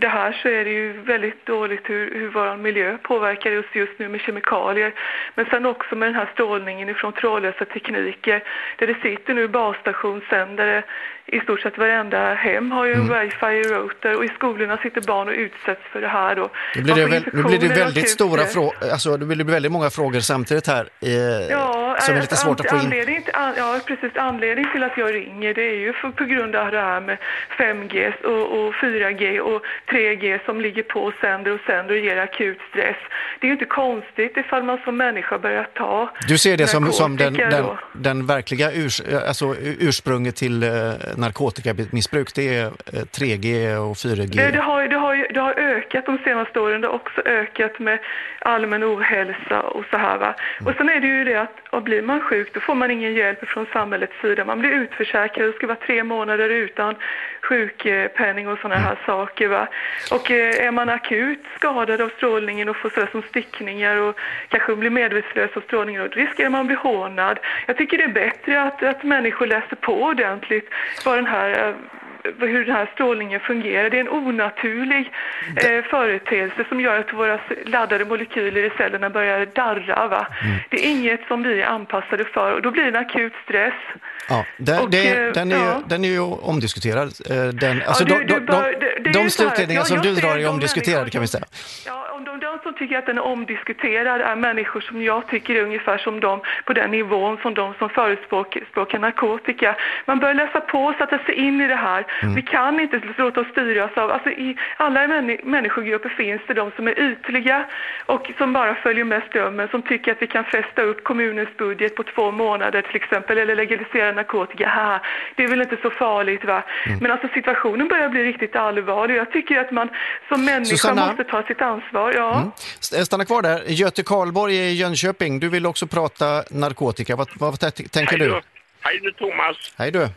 det här så är det ju väldigt dåligt hur, hur vår miljö påverkar oss just nu med kemikalier. Men sen också med den här strålningen ifrån trådlösa tekniker där det sitter nu basstationssändare i stort sett varenda hem har ju en Mm. wifi-router och i skolorna sitter barn och utsätts för det här då. Nu blir det, väl, nu blir det väldigt stora frågor, alltså det blir väldigt många frågor samtidigt här eh, Ja, som är eh, lite svårt att få in. Ja, precis. Anledningen till att jag ringer det är ju för, på grund av det här med 5G och, och 4G och 3G som ligger på och sänder och sänder och ger akut stress. Det är ju inte konstigt ifall man som människa börjar ta Du ser det som, som den, den, den verkliga urs, alltså ursprunget till eh, narkotikamissbruk, det är eh, 3G och 4G. Det, det, har, det, har, ju- det har ökat de senaste åren. Det har också ökat med allmän ohälsa och så här. Va? Och sen är det ju det att och blir man sjuk då får man ingen hjälp från samhällets sida. Man blir utförsäkrad och ska vara tre månader utan sjukpenning och sådana här saker. Va? Och eh, är man akut skadad av strålningen och får sådär som stickningar och kanske blir medvetslös av strålningen då riskerar man att bli hånad. Jag tycker det är bättre att, att människor läser på ordentligt vad den här eh, hur den här strålningen fungerar. Det är en onaturlig eh, företeelse som gör att våra laddade molekyler i cellerna börjar darra. Va? Mm. Det är inget som vi är anpassade för och då blir det en akut stress. Ja, den, Och, det, eh, den, är, ju- ja. den är ju omdiskuterad. Den, alltså du- de, du de, de, de ju så här, slutledningar ja, som du drar är de omdiskuterade kan vi säga. Ja, om de, de som tycker att den är omdiskuterad är människor som jag tycker är ungefär som de på den nivån som de som förespråkar narkotika. Man bör läsa på och sätta sig in i det här. Mm. Vi kan inte låta oss styras av, alltså i alla männi- människogrupper finns det de som är ytliga och som bara följer med strömmen, som tycker att vi kan fästa upp kommunens budget på två månader till exempel, eller legalisera narkotika här. Det är väl inte så farligt va? Mm. Men alltså situationen börjar bli riktigt allvarlig. Jag tycker att man som människa Susanna? måste ta sitt ansvar. Ja. Mm. St- Stanna kvar där. Göte Karlborg i Jönköping, du vill också prata narkotika. Vad, vad tänker Hej du. Hej du Thomas. Hej du.